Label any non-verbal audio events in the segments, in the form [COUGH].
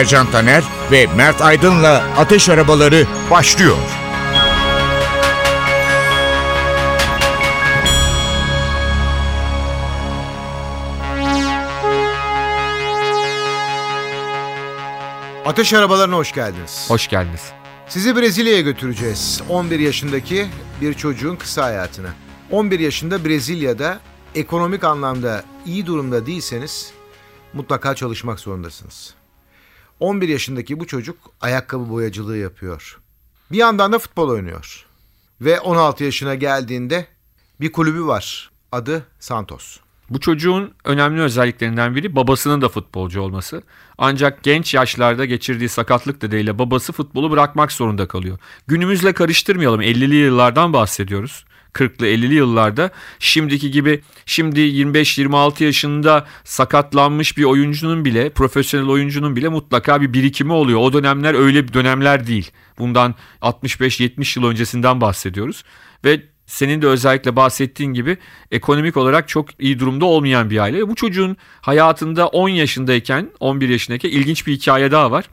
Ercan Taner ve Mert Aydın'la Ateş Arabaları başlıyor. Ateş arabalarına hoş geldiniz. Hoş geldiniz. Sizi Brezilya'ya götüreceğiz. 11 yaşındaki bir çocuğun kısa hayatına. 11 yaşında Brezilya'da ekonomik anlamda iyi durumda değilseniz mutlaka çalışmak zorundasınız. 11 yaşındaki bu çocuk ayakkabı boyacılığı yapıyor. Bir yandan da futbol oynuyor. Ve 16 yaşına geldiğinde bir kulübü var. Adı Santos. Bu çocuğun önemli özelliklerinden biri babasının da futbolcu olması. Ancak genç yaşlarda geçirdiği sakatlık nedeniyle babası futbolu bırakmak zorunda kalıyor. Günümüzle karıştırmayalım 50'li yıllardan bahsediyoruz. 40'lı 50'li yıllarda şimdiki gibi şimdi 25-26 yaşında sakatlanmış bir oyuncunun bile profesyonel oyuncunun bile mutlaka bir birikimi oluyor. O dönemler öyle bir dönemler değil. Bundan 65-70 yıl öncesinden bahsediyoruz. Ve senin de özellikle bahsettiğin gibi ekonomik olarak çok iyi durumda olmayan bir aile. Bu çocuğun hayatında 10 yaşındayken 11 yaşındayken ilginç bir hikaye daha var.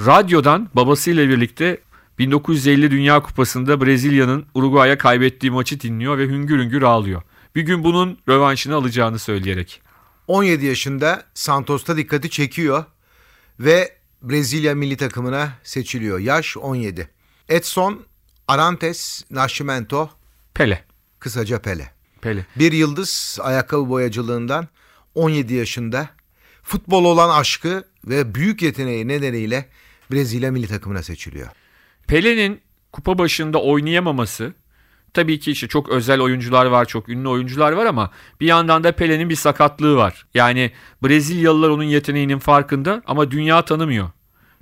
Radyodan babasıyla birlikte 1950 Dünya Kupası'nda Brezilya'nın Uruguay'a kaybettiği maçı dinliyor ve hüngür hüngür ağlıyor. Bir gün bunun rövanşını alacağını söyleyerek. 17 yaşında Santos'ta dikkati çekiyor ve Brezilya milli takımına seçiliyor. Yaş 17. Edson Arantes Nascimento Pele. kısaca Pele. Pele. Bir yıldız ayakkabı boyacılığından 17 yaşında futbol olan aşkı ve büyük yeteneği nedeniyle Brezilya milli takımına seçiliyor. Pele'nin kupa başında oynayamaması tabii ki işte çok özel oyuncular var, çok ünlü oyuncular var ama bir yandan da Pele'nin bir sakatlığı var. Yani Brezilyalılar onun yeteneğinin farkında ama dünya tanımıyor.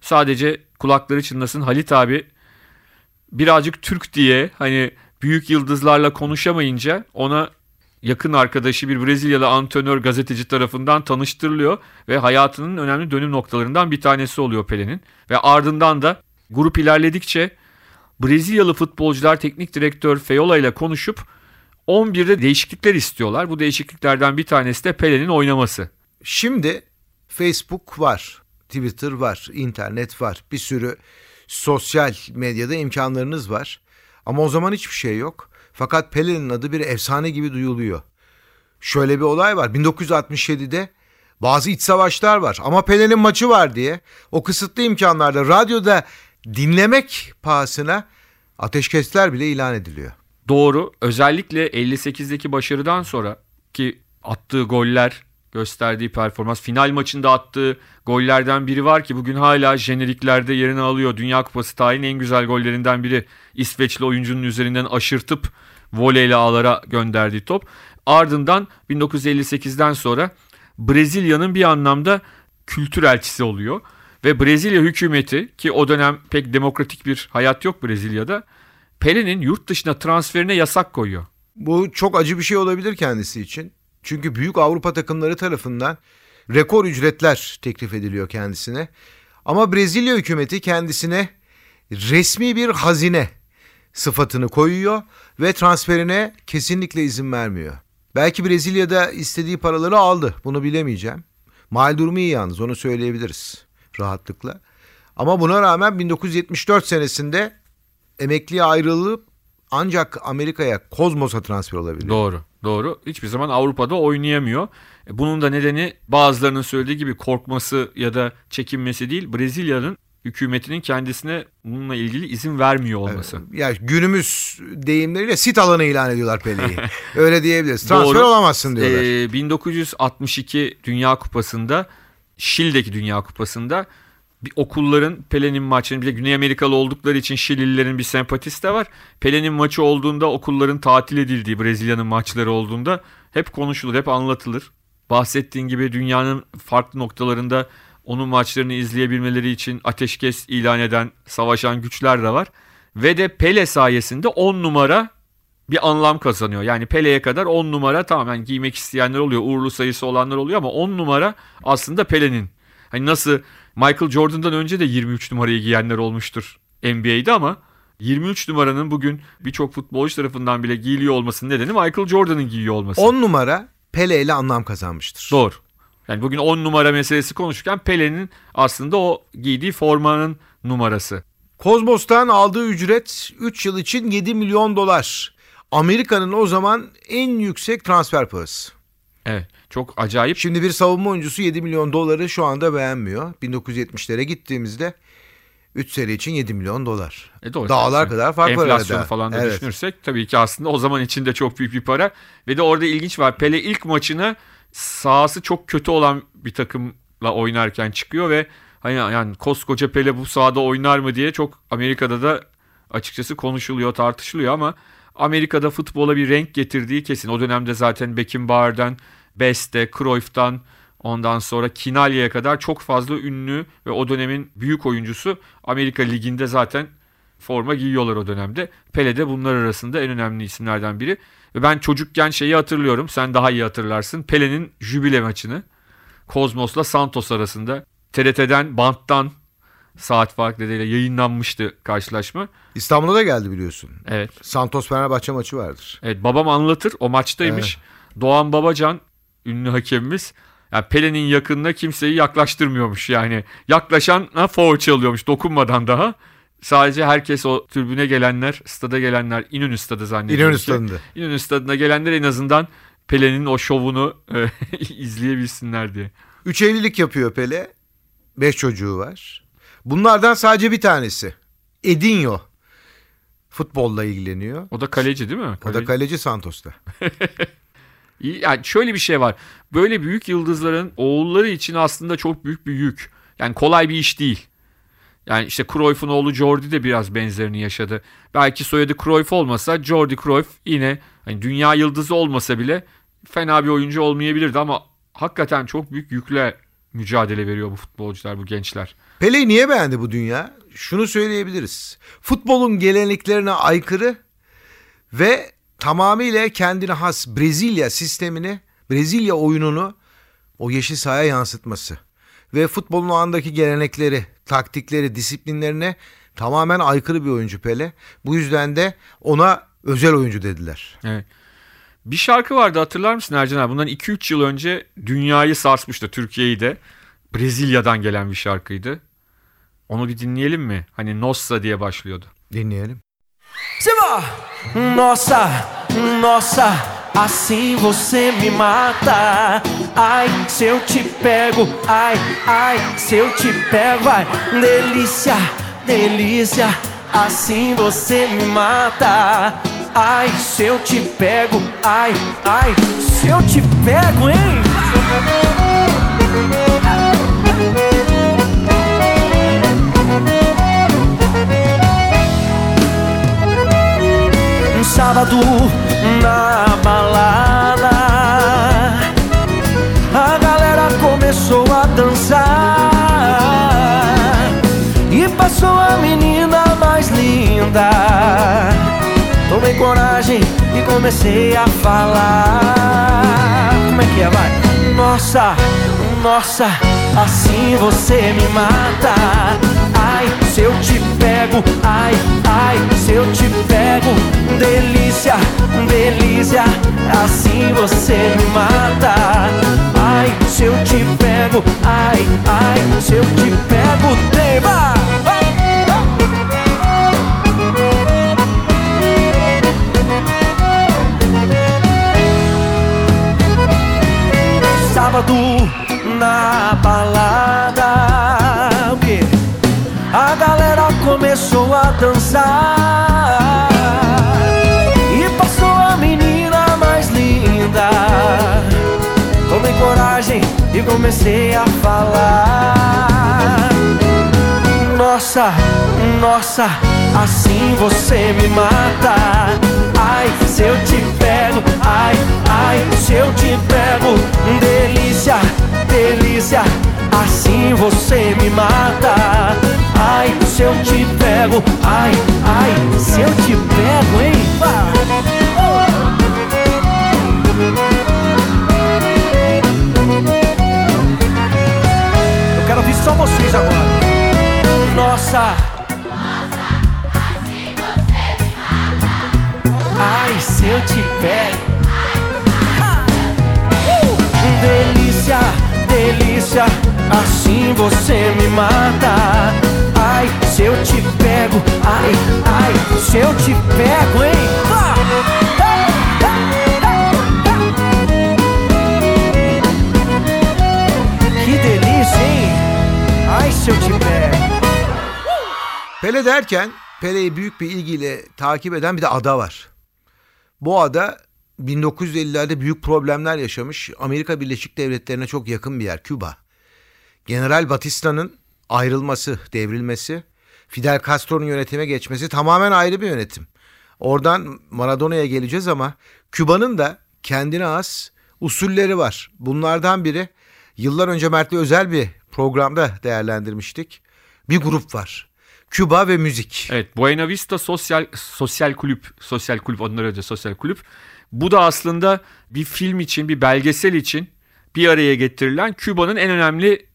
Sadece kulakları çınlasın Halit abi birazcık Türk diye hani büyük yıldızlarla konuşamayınca ona yakın arkadaşı bir Brezilyalı antrenör gazeteci tarafından tanıştırılıyor ve hayatının önemli dönüm noktalarından bir tanesi oluyor Pele'nin. Ve ardından da grup ilerledikçe Brezilyalı futbolcular teknik direktör Feola ile konuşup 11'de değişiklikler istiyorlar. Bu değişikliklerden bir tanesi de Pele'nin oynaması. Şimdi Facebook var, Twitter var, internet var. Bir sürü sosyal medyada imkanlarınız var. Ama o zaman hiçbir şey yok. Fakat Pele'nin adı bir efsane gibi duyuluyor. Şöyle bir olay var. 1967'de bazı iç savaşlar var ama Pele'nin maçı var diye o kısıtlı imkanlarda radyoda dinlemek pahasına ateşkesler bile ilan ediliyor. Doğru. Özellikle 58'deki başarıdan sonra ki attığı goller, gösterdiği performans, final maçında attığı gollerden biri var ki bugün hala jeneriklerde yerini alıyor. Dünya Kupası tarihinin en güzel gollerinden biri. İsveçli oyuncunun üzerinden aşırtıp voleyle ağlara gönderdiği top. Ardından 1958'den sonra Brezilya'nın bir anlamda kültür elçisi oluyor. Ve Brezilya hükümeti ki o dönem pek demokratik bir hayat yok Brezilya'da. Pele'nin yurt dışına transferine yasak koyuyor. Bu çok acı bir şey olabilir kendisi için. Çünkü büyük Avrupa takımları tarafından rekor ücretler teklif ediliyor kendisine. Ama Brezilya hükümeti kendisine resmi bir hazine sıfatını koyuyor ve transferine kesinlikle izin vermiyor. Belki Brezilya'da istediği paraları aldı. Bunu bilemeyeceğim. Mal durumu iyi yalnız onu söyleyebiliriz rahatlıkla. Ama buna rağmen 1974 senesinde emekliye ayrılıp ancak Amerika'ya Kozmos'a transfer olabiliyor. Doğru, doğru. Hiçbir zaman Avrupa'da oynayamıyor. E, Bunun da nedeni bazılarının söylediği gibi korkması ya da çekinmesi değil. Brezilya'nın hükümetinin kendisine bununla ilgili izin vermiyor olması. Ya günümüz deyimleriyle sit alanı ilan ediyorlar Pele'yi. [LAUGHS] Öyle diyebiliriz. Transfer Doğru. olamazsın diyorlar. Ee, 1962 Dünya Kupası'nda Şili'deki Dünya Kupası'nda bir okulların Pele'nin maçını bir de Güney Amerikalı oldukları için Şilililerin bir sempatisi de var. Pele'nin maçı olduğunda okulların tatil edildiği Brezilya'nın maçları olduğunda hep konuşulur, hep anlatılır. Bahsettiğin gibi dünyanın farklı noktalarında onun maçlarını izleyebilmeleri için ateşkes ilan eden, savaşan güçler de var. Ve de Pele sayesinde 10 numara bir anlam kazanıyor. Yani Pele'ye kadar 10 numara tamamen giymek isteyenler oluyor. Uğurlu sayısı olanlar oluyor ama 10 numara aslında Pele'nin. Hani nasıl Michael Jordan'dan önce de 23 numarayı giyenler olmuştur NBA'de ama 23 numaranın bugün birçok futbolcu tarafından bile giyiliyor olmasının nedeni Michael Jordan'ın giyiyor olması. 10 numara Pele ile anlam kazanmıştır. Doğru. Yani bugün 10 numara meselesi konuşurken Pele'nin aslında o giydiği formanın numarası. Kozmos'tan aldığı ücret 3 yıl için 7 milyon dolar. Amerika'nın o zaman en yüksek transfer parası. Evet. Çok acayip. Şimdi bir savunma oyuncusu 7 milyon doları şu anda beğenmiyor. 1970'lere gittiğimizde 3 sene için 7 milyon dolar. E doğru. Dağlar kadar fark var Enflasyonu arada. falan da Evet. düşünürsek tabii ki aslında o zaman içinde çok büyük bir para. Ve de orada ilginç var. Pele ilk maçına sahası çok kötü olan bir takımla oynarken çıkıyor ve hani yani koskoca Pele bu sahada oynar mı diye çok Amerika'da da açıkçası konuşuluyor, tartışılıyor ama Amerika'da futbola bir renk getirdiği kesin. O dönemde zaten Beckenbauer'den, Beste, Cruyff'tan ondan sonra Kinalya'ya kadar çok fazla ünlü ve o dönemin büyük oyuncusu Amerika Ligi'nde zaten forma giyiyorlar o dönemde. Pele de bunlar arasında en önemli isimlerden biri. Ve ben çocukken şeyi hatırlıyorum. Sen daha iyi hatırlarsın. Pele'nin jübile maçını. Kozmos'la Santos arasında. TRT'den banttan saat fark nedeniyle yayınlanmıştı karşılaşma. İstanbul'a da geldi biliyorsun. Evet. Santos Fenerbahçe maçı vardır. Evet babam anlatır. O maçtaymış. Doğan Babacan ünlü hakemimiz. Yani Pele'nin yakınına kimseyi yaklaştırmıyormuş yani. Yaklaşana foul çalıyormuş dokunmadan daha. Sadece herkes o tribüne gelenler, stada gelenler, İnönü stadı zannediyorum. İnönü stadında. İnönü stadına gelenler en azından Pele'nin o şovunu e, [LAUGHS] izleyebilsinler diye. Üç evlilik yapıyor Pele. Beş çocuğu var. Bunlardan sadece bir tanesi. Edinho. Futbolla ilgileniyor. O da kaleci değil mi? O da Kaleci. kaleci Santos'ta. [LAUGHS] Yani şöyle bir şey var. Böyle büyük yıldızların oğulları için aslında çok büyük bir yük. Yani kolay bir iş değil. Yani işte Cruyff'un oğlu Jordi de biraz benzerini yaşadı. Belki soyadı Cruyff olmasa Jordi Cruyff yine hani dünya yıldızı olmasa bile fena bir oyuncu olmayabilirdi ama hakikaten çok büyük yükle mücadele veriyor bu futbolcular, bu gençler. Pele'yi niye beğendi bu dünya? Şunu söyleyebiliriz. Futbolun geleneklerine aykırı ve tamamıyla kendine has Brezilya sistemini, Brezilya oyununu o yeşil sahaya yansıtması. Ve futbolun o andaki gelenekleri, taktikleri, disiplinlerine tamamen aykırı bir oyuncu Pele. Bu yüzden de ona özel oyuncu dediler. Evet. Bir şarkı vardı hatırlar mısın Ercan abi? Bundan 2-3 yıl önce dünyayı sarsmıştı Türkiye'yi de. Brezilya'dan gelen bir şarkıydı. Onu bir dinleyelim mi? Hani Nossa diye başlıyordu. Dinleyelim. Simba! Nossa, nossa, assim você me mata. Ai, se eu te pego, ai, ai, se eu te pego, vai. Delícia, delícia, assim você me mata. Ai, se eu te pego, ai, ai, se eu te pego, hein? Um sábado na balada comecei a falar Como é que é, vai? Nossa, nossa, assim você me mata Ai, se eu te pego, ai, ai, se eu te pego Delícia, delícia, assim você me mata Ai, se eu te pego, ai, ai, se eu te pego Tema! Sábado na balada? A galera começou a dançar. E passou a menina mais linda. Tomei coragem e comecei a falar Nossa, nossa, assim você me mata Ai, se eu te pego, ai, ai, se eu te pego Delícia, delícia, assim você me mata. Ai, se eu te pego, ai, ai, se eu te pego, hein? Eu quero ouvir só vocês agora. Nossa. Ai, se eu te pego. Delícia, delícia, assim você me mata. Ai, se eu te pego, ai, ai, se eu te pego, hein? Que delícia, hein? Ai, se eu te pego. Pele derken Pele'yi büyük bir ilgiyle takip eden bir de ada var. Bu ada 1950'lerde büyük problemler yaşamış Amerika Birleşik Devletleri'ne çok yakın bir yer Küba. General Batista'nın ayrılması, devrilmesi, Fidel Castro'nun yönetime geçmesi tamamen ayrı bir yönetim. Oradan Maradona'ya geleceğiz ama Küba'nın da kendine has usulleri var. Bunlardan biri yıllar önce Mert'le özel bir programda değerlendirmiştik. Bir grup var. Küba ve müzik. Evet Buena Vista Sosyal Sosyal Kulüp, Sosyal Kulüp onları önce Sosyal Kulüp. Bu da aslında bir film için, bir belgesel için bir araya getirilen Küba'nın en önemli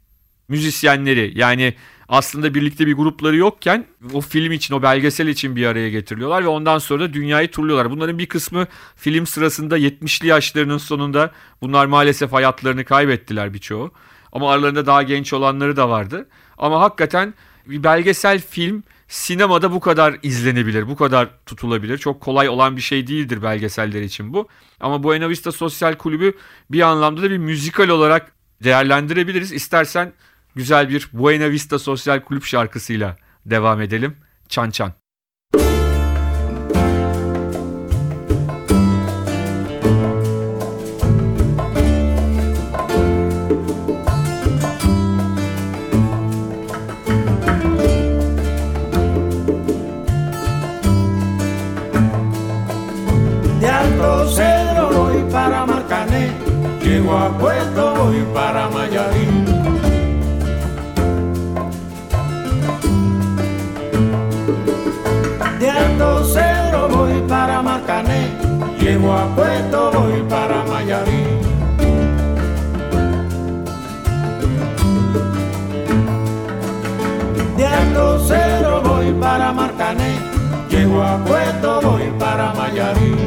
müzisyenleri. Yani aslında birlikte bir grupları yokken o film için, o belgesel için bir araya getiriliyorlar ve ondan sonra da dünyayı turluyorlar. Bunların bir kısmı film sırasında 70'li yaşlarının sonunda bunlar maalesef hayatlarını kaybettiler birçoğu. Ama aralarında daha genç olanları da vardı. Ama hakikaten bir belgesel film sinemada bu kadar izlenebilir, bu kadar tutulabilir. Çok kolay olan bir şey değildir belgeseller için bu. Ama Buena Vista Sosyal Kulübü bir anlamda da bir müzikal olarak değerlendirebiliriz. İstersen güzel bir Buena Vista Sosyal Kulüp şarkısıyla devam edelim. Çan çan. A voy para Mayarín.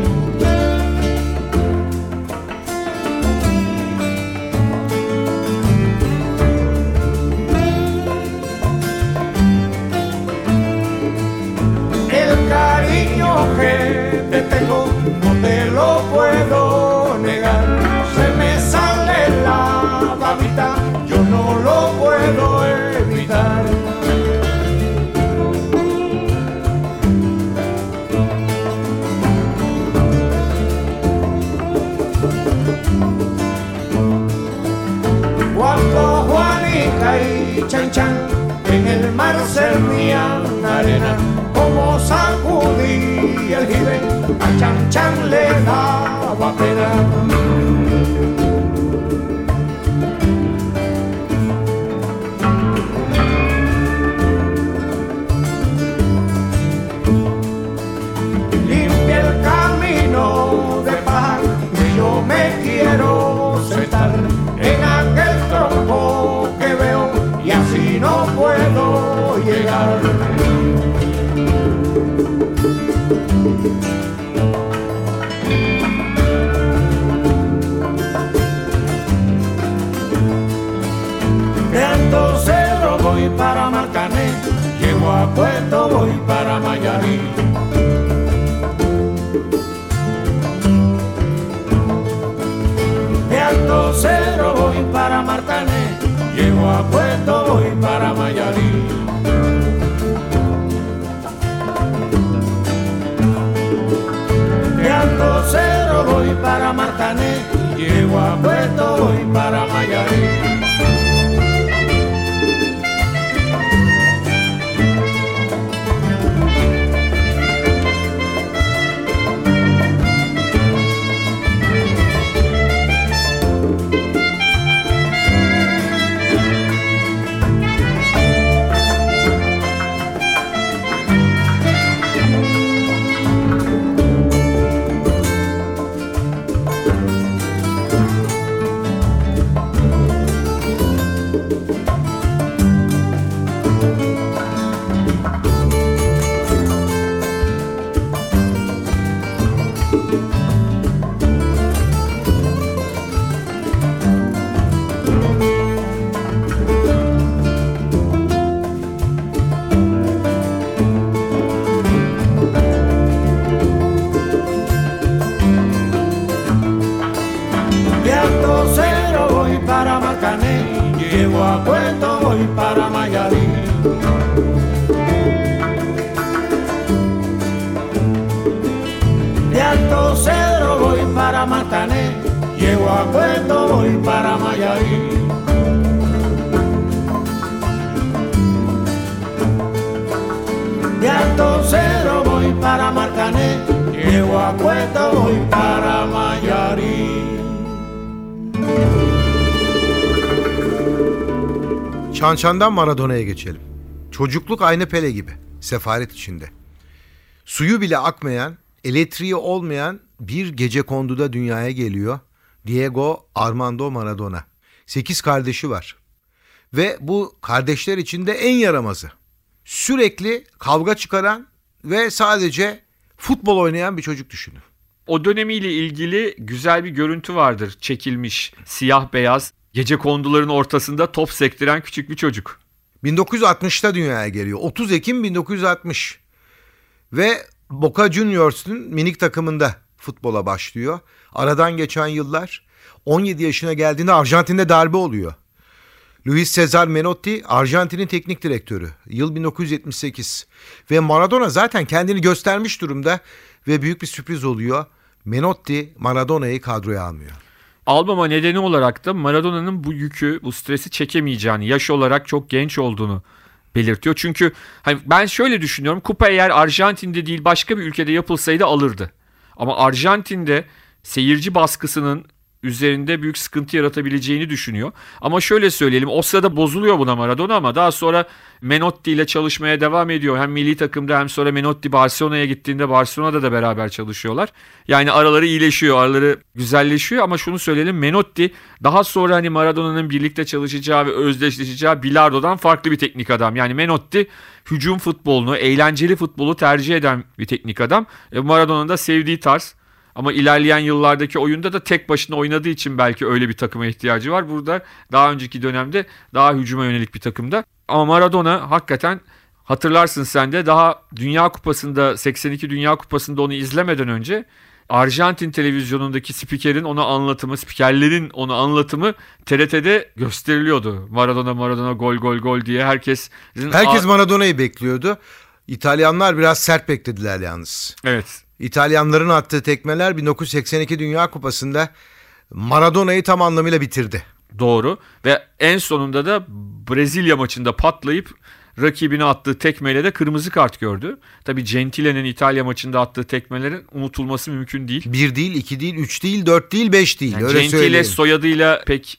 chẳng chẳng le. nào Rosero voy para Martané, llego a Puerto voy para Martané. Çançan'dan Maradona'ya geçelim. Çocukluk aynı Pele gibi. Sefaret içinde. Suyu bile akmayan, elektriği olmayan bir gece konduda dünyaya geliyor. Diego Armando Maradona. Sekiz kardeşi var. Ve bu kardeşler içinde en yaramazı. Sürekli kavga çıkaran ve sadece futbol oynayan bir çocuk düşünün. O dönemiyle ilgili güzel bir görüntü vardır. Çekilmiş siyah beyaz gece konduların ortasında top sektiren küçük bir çocuk. 1960'ta dünyaya geliyor. 30 Ekim 1960. Ve Boca Juniors'un minik takımında futbola başlıyor. Aradan geçen yıllar 17 yaşına geldiğinde Arjantin'de darbe oluyor. Luis Cesar Menotti Arjantin'in teknik direktörü. Yıl 1978. Ve Maradona zaten kendini göstermiş durumda ve büyük bir sürpriz oluyor. Menotti Maradona'yı kadroya almıyor. Almama nedeni olarak da Maradona'nın bu yükü, bu stresi çekemeyeceğini, yaş olarak çok genç olduğunu belirtiyor. Çünkü hani ben şöyle düşünüyorum. Kupa eğer Arjantin'de değil başka bir ülkede yapılsaydı alırdı. Ama Arjantin'de seyirci baskısının üzerinde büyük sıkıntı yaratabileceğini düşünüyor. Ama şöyle söyleyelim o sırada bozuluyor buna Maradona ama daha sonra Menotti ile çalışmaya devam ediyor. Hem milli takımda hem sonra Menotti Barcelona'ya gittiğinde Barcelona'da da beraber çalışıyorlar. Yani araları iyileşiyor, araları güzelleşiyor ama şunu söyleyelim Menotti daha sonra hani Maradona'nın birlikte çalışacağı ve özdeşleşeceği bilardodan farklı bir teknik adam. Yani Menotti hücum futbolunu, eğlenceli futbolu tercih eden bir teknik adam. E, Maradona'nın da sevdiği tarz. Ama ilerleyen yıllardaki oyunda da tek başına oynadığı için belki öyle bir takıma ihtiyacı var. Burada daha önceki dönemde daha hücuma yönelik bir takımda. Ama Maradona hakikaten hatırlarsın sen de daha Dünya Kupası'nda 82 Dünya Kupası'nda onu izlemeden önce Arjantin televizyonundaki spikerin ona anlatımı, spikerlerin onu anlatımı TRT'de gösteriliyordu. Maradona Maradona gol gol gol diye herkes Herkes Maradona'yı bekliyordu. İtalyanlar biraz sert beklediler yalnız. Evet. İtalyanların attığı tekmeler 1982 Dünya Kupası'nda Maradona'yı tam anlamıyla bitirdi. Doğru ve en sonunda da Brezilya maçında patlayıp rakibine attığı tekmeyle de kırmızı kart gördü. Tabii Gentile'nin İtalya maçında attığı tekmelerin unutulması mümkün değil. Bir değil, iki değil, üç değil, dört değil, beş değil. Yani Öyle Gentile söyleyeyim. soyadıyla pek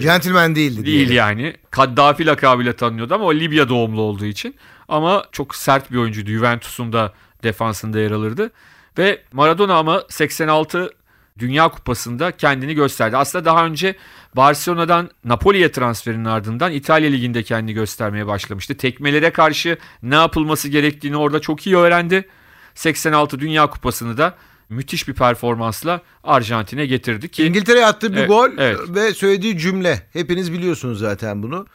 Gentleman değildi. değil diyelim. yani. Kaddafi lakabıyla tanınıyordu ama o Libya doğumlu olduğu için. Ama çok sert bir oyuncuydu. Juventus'un da defansında yer alırdı. Ve Maradona ama 86 Dünya Kupası'nda kendini gösterdi. Aslında daha önce Barcelona'dan Napoli'ye transferinin ardından İtalya Ligi'nde kendini göstermeye başlamıştı. Tekmelere karşı ne yapılması gerektiğini orada çok iyi öğrendi. 86 Dünya Kupası'nı da müthiş bir performansla Arjantin'e getirdi ki İngiltere'ye attığı bir Evet, gol evet. ve söylediği cümle. Hepiniz biliyorsunuz zaten bunu.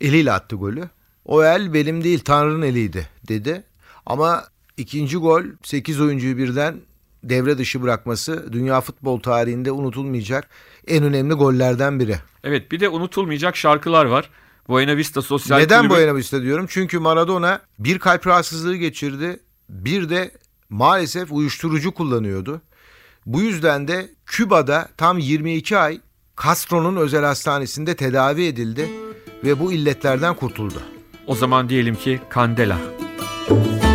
Eliyle attı golü. O el benim değil Tanrı'nın eliydi dedi. Ama ikinci gol 8 oyuncuyu birden devre dışı bırakması dünya futbol tarihinde unutulmayacak en önemli gollerden biri. Evet bir de unutulmayacak şarkılar var. Buena Vista Sosyal Neden Kulübü- Buena Vista diyorum? Çünkü Maradona bir kalp rahatsızlığı geçirdi. Bir de maalesef uyuşturucu kullanıyordu. Bu yüzden de Küba'da tam 22 ay Castro'nun özel hastanesinde tedavi edildi ve bu illetlerden kurtuldu. O zaman diyelim ki Kandela. Ay,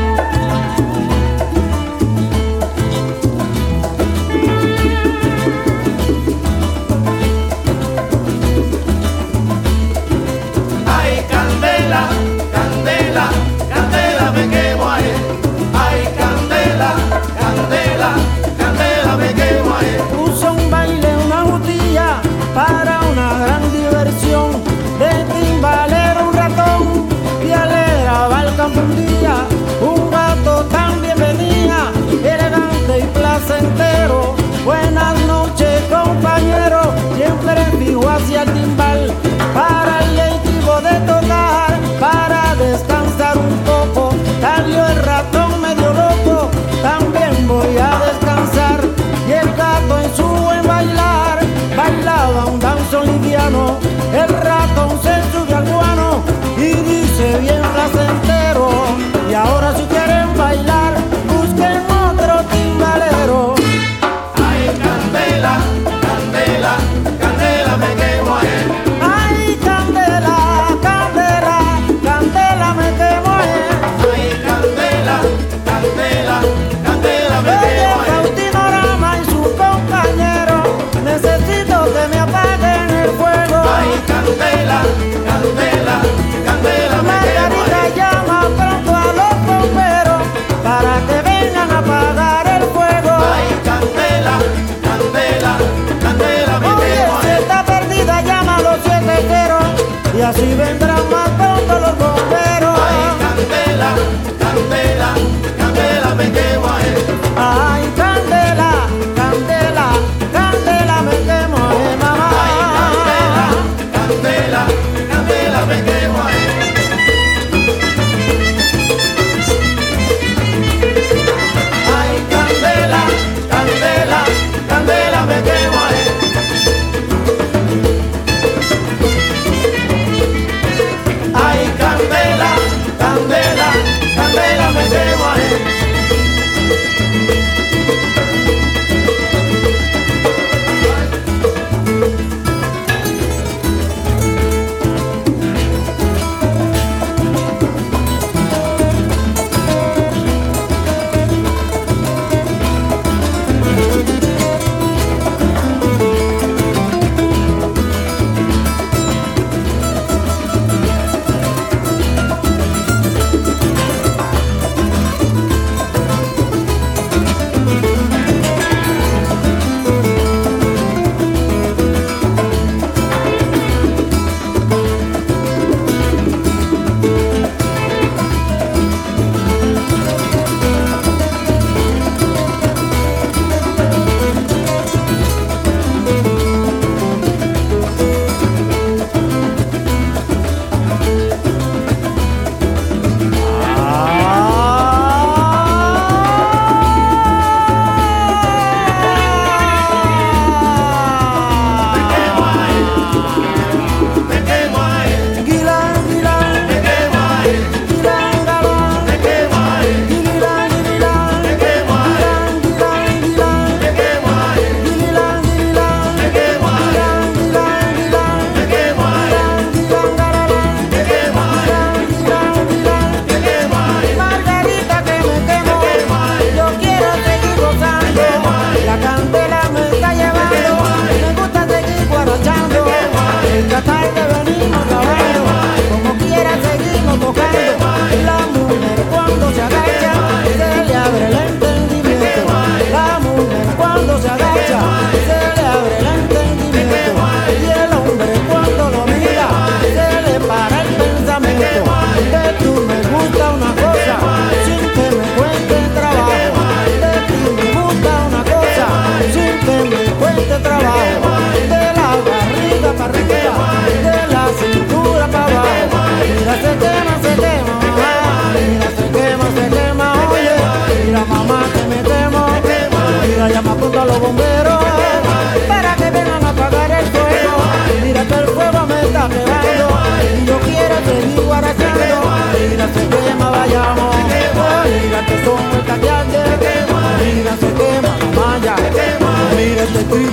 así vendrá.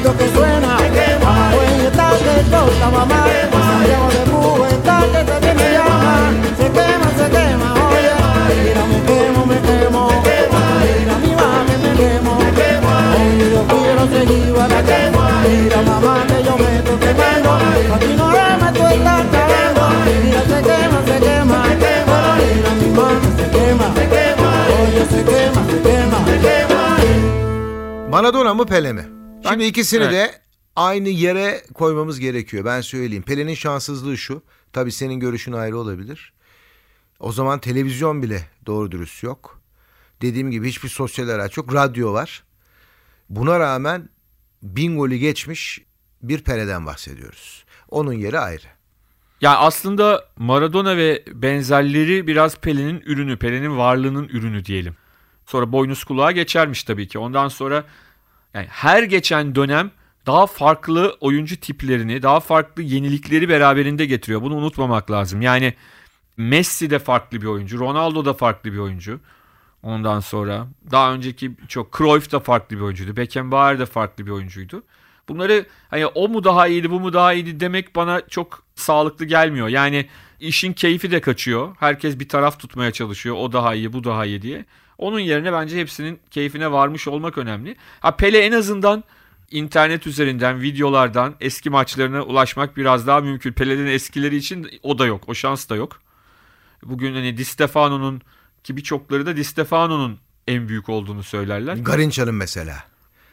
Grito que suena. Mamá, güey, está mamá. Santiago de Cuba está que viene llama. Se quema, se quema, oye. Mira, me quemo, me quemo. Mira, mi mami, me quemo. Oye, yo quiero seguir guarachando. Mira, mamá, que yo me estoy quemando. Aquí no me estoy cantando. Mira, se quema, se quema. Mira, mi mami se quema. Oye, se quema, se quema. Maradona mı Pele mi? Şimdi ikisini evet. de aynı yere koymamız gerekiyor. Ben söyleyeyim. Pele'nin şanssızlığı şu. Tabii senin görüşün ayrı olabilir. O zaman televizyon bile doğru dürüst yok. Dediğim gibi hiçbir sosyal araç yok. Radyo var. Buna rağmen bin golü geçmiş bir Pele'den bahsediyoruz. Onun yeri ayrı. Ya aslında Maradona ve benzerleri biraz Pelin'in ürünü, Pelin'in varlığının ürünü diyelim. Sonra boynuz kulağa geçermiş tabii ki. Ondan sonra yani her geçen dönem daha farklı oyuncu tiplerini, daha farklı yenilikleri beraberinde getiriyor. Bunu unutmamak lazım. Yani Messi de farklı bir oyuncu, Ronaldo da farklı bir oyuncu. Ondan sonra daha önceki çok Cruyff da farklı bir oyuncuydu. Beckenbauer de farklı bir oyuncuydu. Bunları hani o mu daha iyiydi, bu mu daha iyiydi demek bana çok sağlıklı gelmiyor. Yani işin keyfi de kaçıyor. Herkes bir taraf tutmaya çalışıyor. O daha iyi, bu daha iyi diye. Onun yerine bence hepsinin keyfine varmış olmak önemli. Ha Pele en azından internet üzerinden, videolardan eski maçlarına ulaşmak biraz daha mümkün. Pele'nin eskileri için o da yok. O şans da yok. Bugün hani Di Stefano'nun ki birçokları da Di Stefano'nun en büyük olduğunu söylerler. Garinça'nın mesela.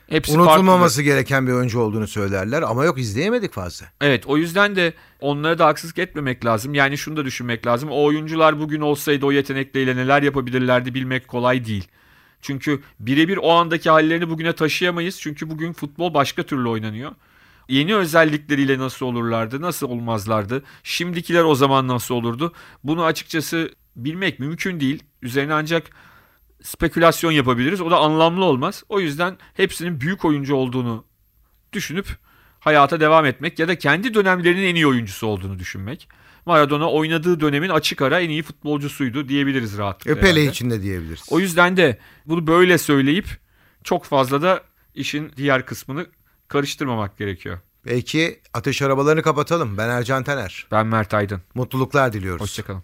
Hepsi Unutulmaması farklı. gereken bir oyuncu olduğunu söylerler ama yok izleyemedik fazla. Evet o yüzden de onlara da haksızlık etmemek lazım. Yani şunu da düşünmek lazım. O oyuncular bugün olsaydı o yetenekleriyle neler yapabilirlerdi bilmek kolay değil. Çünkü birebir o andaki hallerini bugüne taşıyamayız. Çünkü bugün futbol başka türlü oynanıyor. Yeni özellikleriyle nasıl olurlardı, nasıl olmazlardı? Şimdikiler o zaman nasıl olurdu? Bunu açıkçası bilmek mümkün değil. Üzerine ancak spekülasyon yapabiliriz. O da anlamlı olmaz. O yüzden hepsinin büyük oyuncu olduğunu düşünüp hayata devam etmek ya da kendi dönemlerinin en iyi oyuncusu olduğunu düşünmek. Maradona oynadığı dönemin açık ara en iyi futbolcusuydu diyebiliriz rahatlıkla. E, Pele herhalde. için de diyebiliriz. O yüzden de bunu böyle söyleyip çok fazla da işin diğer kısmını karıştırmamak gerekiyor. Peki ateş arabalarını kapatalım. Ben Ercan Taner. Ben Mert Aydın. Mutluluklar diliyoruz. Hoşçakalın.